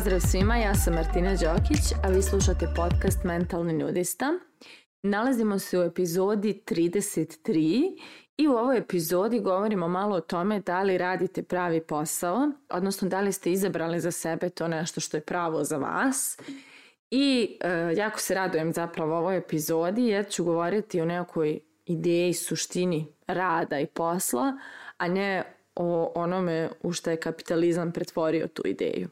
Pozdrav svima, ja sam Martina Đokić, a vi slušate podcast Mentalni nudista. Nalazimo se u epizodi 33 i u ovoj epizodi govorimo malo o tome da li radite pravi posao, odnosno da li ste izabrali za sebe to nešto što je pravo za vas. I e, jako se radujem zapravo ovoj epizodi jer ću govoriti o nekoj ideji, suštini rada i posla, a ne o onome u što je kapitalizam pretvorio tu ideju.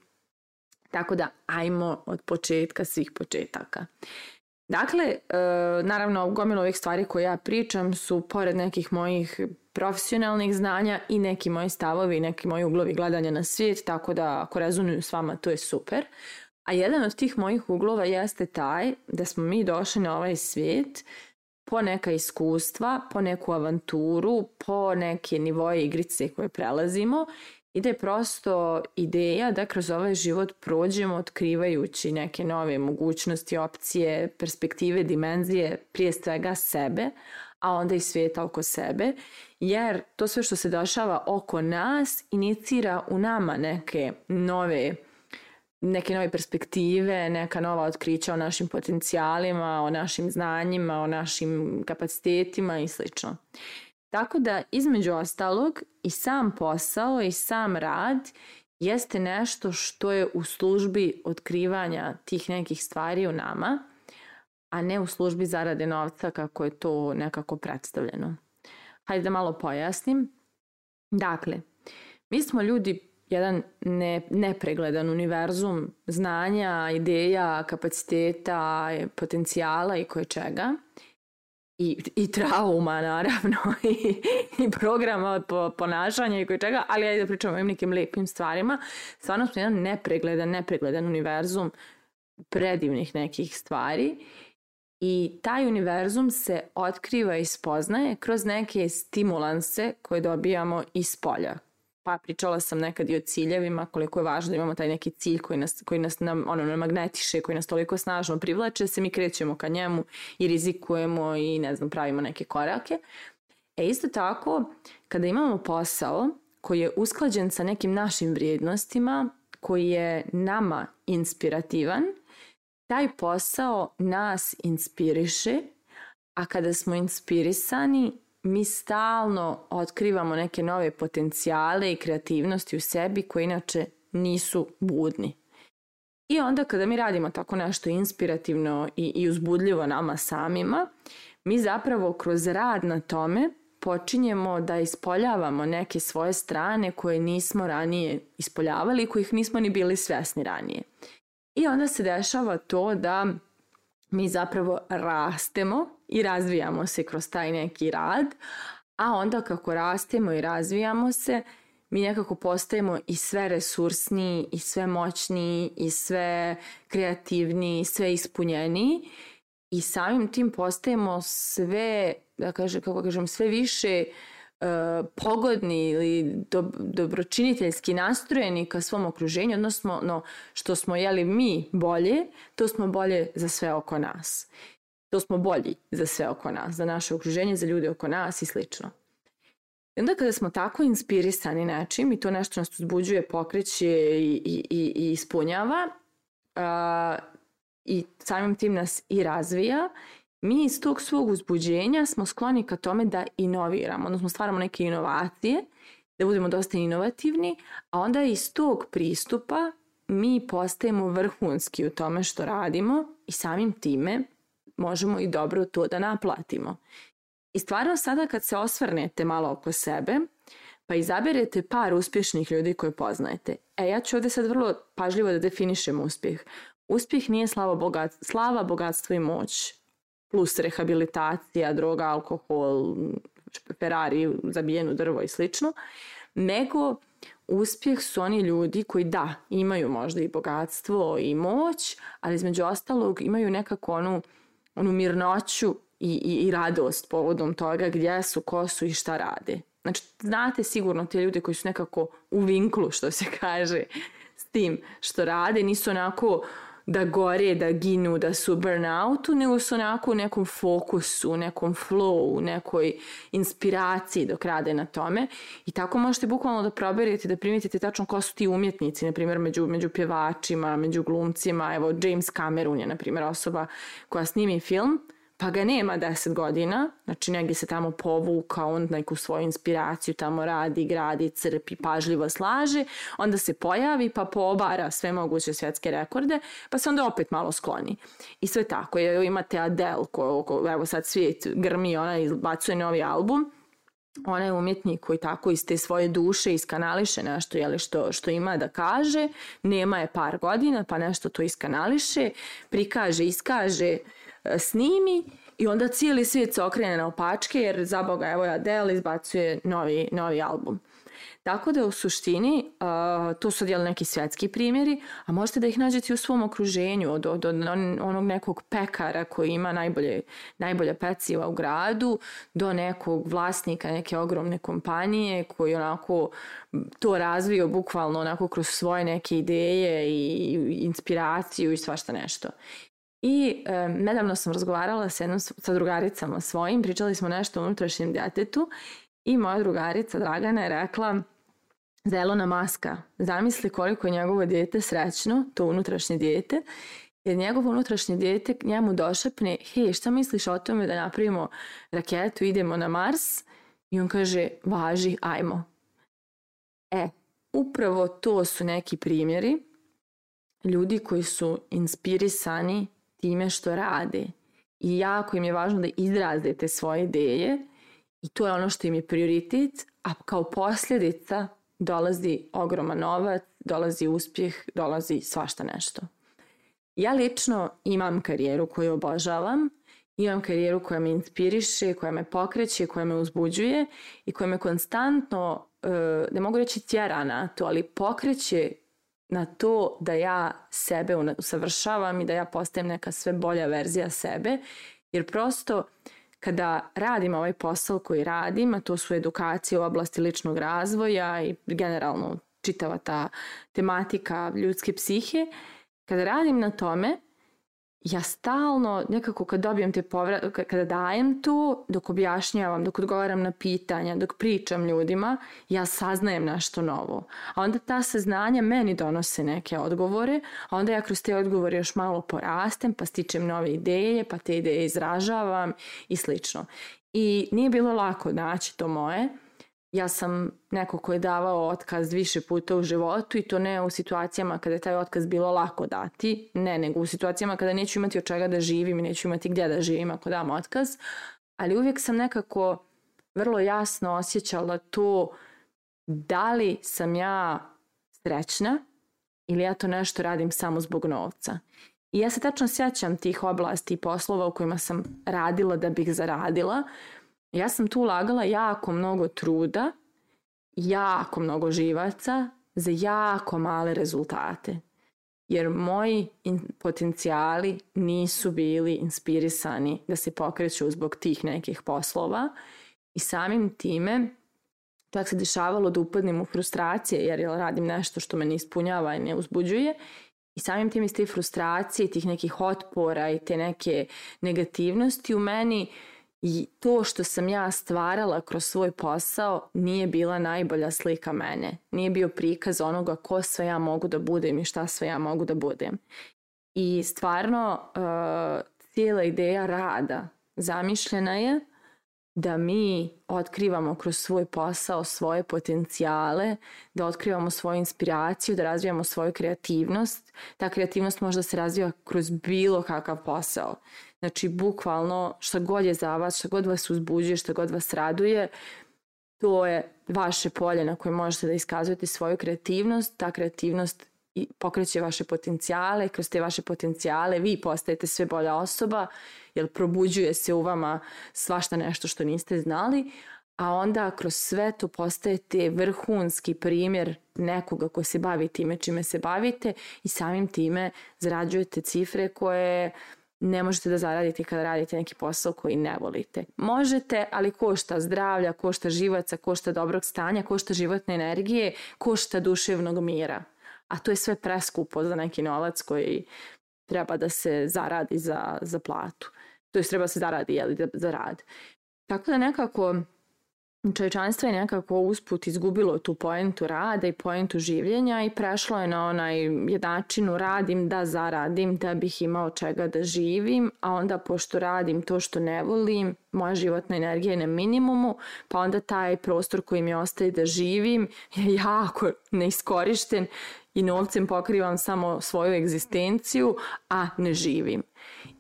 Tako da ajmo od početka svih početaka. Dakle, e, naravno, gomila ovih stvari koje ja pričam su pored nekih mojih profesionalnih znanja i neki moji stavovi i neki moji uglovi gledanja na svijet, tako da ako rezonuju s vama, to je super. A jedan od tih mojih uglova jeste taj da smo mi došli na ovaj svijet po neka iskustva, po neku avanturu, po neke nivoje igrice koje prelazimo i da je prosto ideja da kroz ovaj život prođemo otkrivajući neke nove mogućnosti, opcije, perspektive, dimenzije, prije svega sebe, a onda i svijeta oko sebe, jer to sve što se dešava oko nas inicira u nama neke nove neke nove perspektive, neka nova otkrića o našim potencijalima, o našim znanjima, o našim kapacitetima i slično. Tako da, između ostalog, i sam posao i sam rad jeste nešto što je u službi otkrivanja tih nekih stvari u nama, a ne u službi zarade novca kako je to nekako predstavljeno. Hajde da malo pojasnim. Dakle, mi smo ljudi jedan ne, nepregledan univerzum znanja, ideja, kapaciteta, potencijala i koje čega – i, i trauma naravno i, i programa ponašanja i koje čega, ali ajde da pričamo o nekim lepim stvarima. Stvarno smo jedan nepregledan, nepregledan univerzum predivnih nekih stvari i taj univerzum se otkriva i spoznaje kroz neke stimulanse koje dobijamo iz polja, pa pričala sam nekad i o ciljevima, koliko je važno da imamo taj neki cilj koji nas, koji nas nam, ono, magnetiše, koji nas toliko snažno privlače, se mi krećemo ka njemu i rizikujemo i ne znam, pravimo neke korake. E isto tako, kada imamo posao koji je usklađen sa nekim našim vrijednostima, koji je nama inspirativan, taj posao nas inspiriše, a kada smo inspirisani, mi stalno otkrivamo neke nove potencijale i kreativnosti u sebi koji inače nisu budni. I onda kada mi radimo tako nešto inspirativno i, i uzbudljivo nama samima, mi zapravo kroz rad na tome počinjemo da ispoljavamo neke svoje strane koje nismo ranije ispoljavali i kojih nismo ni bili svesni ranije. I onda se dešava to da mi zapravo rastemo i razvijamo se kroz taj neki rad, a onda kako rastemo i razvijamo se, mi nekako postajemo i sve resursniji i sve moćniji i sve kreativniji, sve ispunjeniji i samim tim postajemo sve, da kažem, kako kažem, sve više uh, E, pogodni ili dobročiniteljski nastrojeni ka svom okruženju, odnosno no, što smo jeli mi bolje, to smo bolje za sve oko nas. To smo bolji za sve oko nas, za naše okruženje, za ljude oko nas i slično. I onda kada smo tako inspirisani nečim i to nešto nas uzbuđuje, pokreće i, i, i, ispunjava a, i samim tim nas i razvija mi iz tog svog uzbuđenja smo skloni ka tome da inoviramo, odnosno stvaramo neke inovacije, da budemo dosta inovativni, a onda iz tog pristupa mi postajemo vrhunski u tome što radimo i samim time možemo i dobro to da naplatimo. I stvarno sada kad se osvrnete malo oko sebe, pa izaberete par uspješnih ljudi koje poznajete. E, ja ću ovde sad vrlo pažljivo da definišem uspjeh. Uspjeh nije slava, bogat, slava bogatstvo i moć plus rehabilitacija, droga, alkohol, Ferrari, zabijeno drvo i slično, nego uspjeh su oni ljudi koji da, imaju možda i bogatstvo i moć, ali između ostalog imaju nekako onu, onu mirnoću i, i, i radost povodom toga gdje su, ko su i šta rade. Znači, znate sigurno te ljude koji su nekako u vinklu, što se kaže, s tim što rade, nisu onako uh, da gore, da ginu, da su burnoutu, nego su onako u nekom fokusu, u nekom flow, u nekoj inspiraciji dok rade na tome. I tako možete bukvalno da proberite, da primetite tačno ko su ti umjetnici, na primjer među, među pjevačima, među glumcima, evo James Cameron je na primjer osoba koja snimi film, pa ga nema 10 godina, znači negdje se tamo povuka, on neku svoju inspiraciju tamo radi, gradi, crpi, pažljivo slaže, onda se pojavi pa poobara sve moguće svjetske rekorde, pa se onda opet malo skloni. I sve tako, evo imate Adele, ko, ko, evo sad svijet grmi, ona izbacuje novi album, ona je umjetnik koji tako iz te svoje duše iskanališe nešto jeli, što, što ima da kaže, nema je par godina pa nešto to iskanališe, prikaže, iskaže, snimi i onda cijeli svijet se okrene na opačke jer za boga evo ja Del izbacuje novi, novi album. Tako da u suštini uh, to su djeli neki svjetski primjeri, a možete da ih nađete u svom okruženju, od, od, od onog nekog pekara koji ima najbolje, najbolje peciva u gradu, do nekog vlasnika neke ogromne kompanije koji onako to razvio bukvalno onako kroz svoje neke ideje i inspiraciju i svašta nešto. I e, nedavno sam razgovarala sa jednom sa drugaricama svojim, pričali smo nešto o unutrašnjem djetetu i moja drugarica Dragana je rekla Zelona Maska, zamisli koliko je njegovo dijete srećno, to unutrašnje dijete, jer njegovo unutrašnje dijete njemu došapne, hej, šta misliš o tome da napravimo raketu, idemo na Mars? I on kaže, važi, ajmo. E, upravo to su neki primjeri ljudi koji su inspirisani time što rade. I jako im je važno da izraze te svoje ideje i to je ono što im je prioritet, a kao posljedica dolazi ogroman novac, dolazi uspjeh, dolazi svašta nešto. Ja lično imam karijeru koju obožavam, imam karijeru koja me inspiriše, koja me pokreće, koja me uzbuđuje i koja me konstantno, eh, ne mogu reći tjera na to, ali pokreće na to da ja sebe usavršavam i da ja postajem neka sve bolja verzija sebe, jer prosto kada radim ovaj posao koji radim, a to su edukacije u oblasti ličnog razvoja i generalno čitava ta tematika ljudske psihe, kada radim na tome, ja stalno nekako kad dobijem te povrat, kada dajem tu, dok objašnjavam, dok odgovaram na pitanja, dok pričam ljudima, ja saznajem nešto novo. A onda ta saznanja meni donose neke odgovore, a onda ja kroz te odgovore još malo porastem, pa stičem nove ideje, pa te ideje izražavam i slično. I nije bilo lako naći to moje, ja sam neko ko je davao otkaz više puta u životu i to ne u situacijama kada je taj otkaz bilo lako dati, ne, nego u situacijama kada neću imati od čega da živim i neću imati gdje da živim ako dam otkaz, ali uvijek sam nekako vrlo jasno osjećala to da li sam ja srećna ili ja to nešto radim samo zbog novca. I ja se tačno sjećam tih oblasti i poslova u kojima sam radila da bih zaradila, Ja sam tu ulagala jako mnogo truda, jako mnogo živaca za jako male rezultate. Jer moji potencijali nisu bili inspirisani da se pokreću zbog tih nekih poslova i samim time tak se dešavalo da upadnem u frustracije jer radim nešto što me ne ispunjava i ne uzbuđuje i samim tim iz te frustracije, tih nekih otpora i te neke negativnosti u meni uh, i to što sam ja stvarala kroz svoj posao nije bila najbolja slika mene. Nije bio prikaz onoga ko sve ja mogu da budem i šta sve ja mogu da budem. I stvarno uh, cijela ideja rada zamišljena je da mi otkrivamo kroz svoj posao svoje potencijale, da otkrivamo svoju inspiraciju, da razvijamo svoju kreativnost. Ta kreativnost može da se razvija kroz bilo kakav posao. Znači, bukvalno, šta god je za vas, šta god vas uzbuđuje, šta god vas raduje, to je vaše polje na koje možete da iskazujete svoju kreativnost. Ta kreativnost i pokreće vaše potencijale, kroz te vaše potencijale vi postajete sve bolja osoba, jer probuđuje se u vama svašta nešto što niste znali, a onda kroz sve to postajete vrhunski primjer nekoga ko se bavi time čime se bavite i samim time zarađujete cifre koje ne možete da zaradite kada radite neki posao koji ne volite. Možete, ali košta zdravlja, košta živaca, košta dobrog stanja, košta životne energije, košta duševnog mira. A to je sve preskupo za neki novac koji treba da se zaradi za, za platu. To je treba da se zaradi, jeli, da, za rad. Tako da nekako čovječanstvo je nekako usput izgubilo tu poentu rada i poentu življenja i prešlo je na onaj jednačinu radim da zaradim da bih imao čega da živim, a onda pošto radim to što ne volim, moja životna energija je na minimumu, pa onda taj prostor koji mi ostaje da živim je jako neiskorišten i novcem pokrivam samo svoju egzistenciju, a ne živim.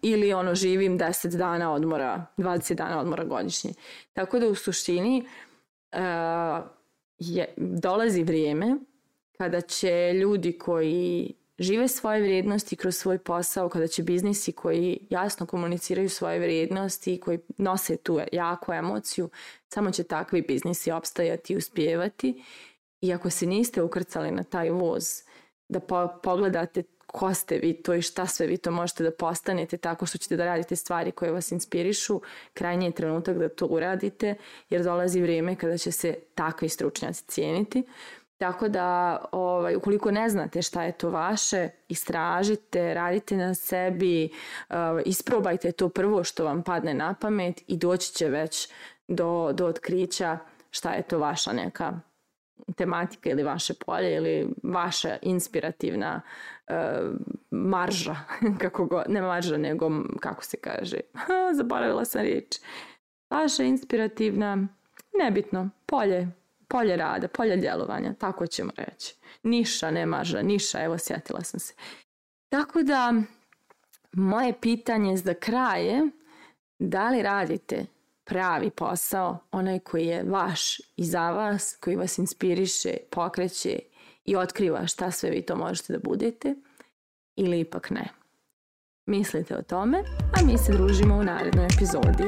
Ili ono živim 10 dana odmora, 20 dana odmora godišnje. Tako da u suštini uh, je, dolazi vrijeme kada će ljudi koji žive svoje vrijednosti kroz svoj posao, kada će biznisi koji jasno komuniciraju svoje vrijednosti i koji nose tu jaku emociju, samo će takvi biznisi opstajati i uspjevati. I ako se niste ukrcali na taj voz da po pogledate ko ste vi to i šta sve vi to možete da postanete tako što ćete da radite stvari koje vas inspirišu, krajnji je trenutak da to uradite jer dolazi vrijeme kada će se takvi stručnjaci cijeniti. Tako da, ovaj, ukoliko ne znate šta je to vaše, istražite, radite na sebi, ovaj, isprobajte to prvo što vam padne na pamet i doći će već do, do otkrića šta je to vaša neka tematika ili vaše polje ili vaša inspirativna e, marža, kako go, ne marža nego kako se kaže, zaboravila sam riječ, vaša inspirativna, nebitno, polje, polje rada, polje djelovanja, tako ćemo reći. Niša, ne marža, niša, evo sjetila sam se. Tako da, moje pitanje za kraje, da li radite pravi posao, onaj koji je vaš i za vas, koji vas inspiriše, pokreće i otkriva šta sve vi to možete da budete ili ipak ne. Mislite o tome, a mi se družimo u narednoj epizodi.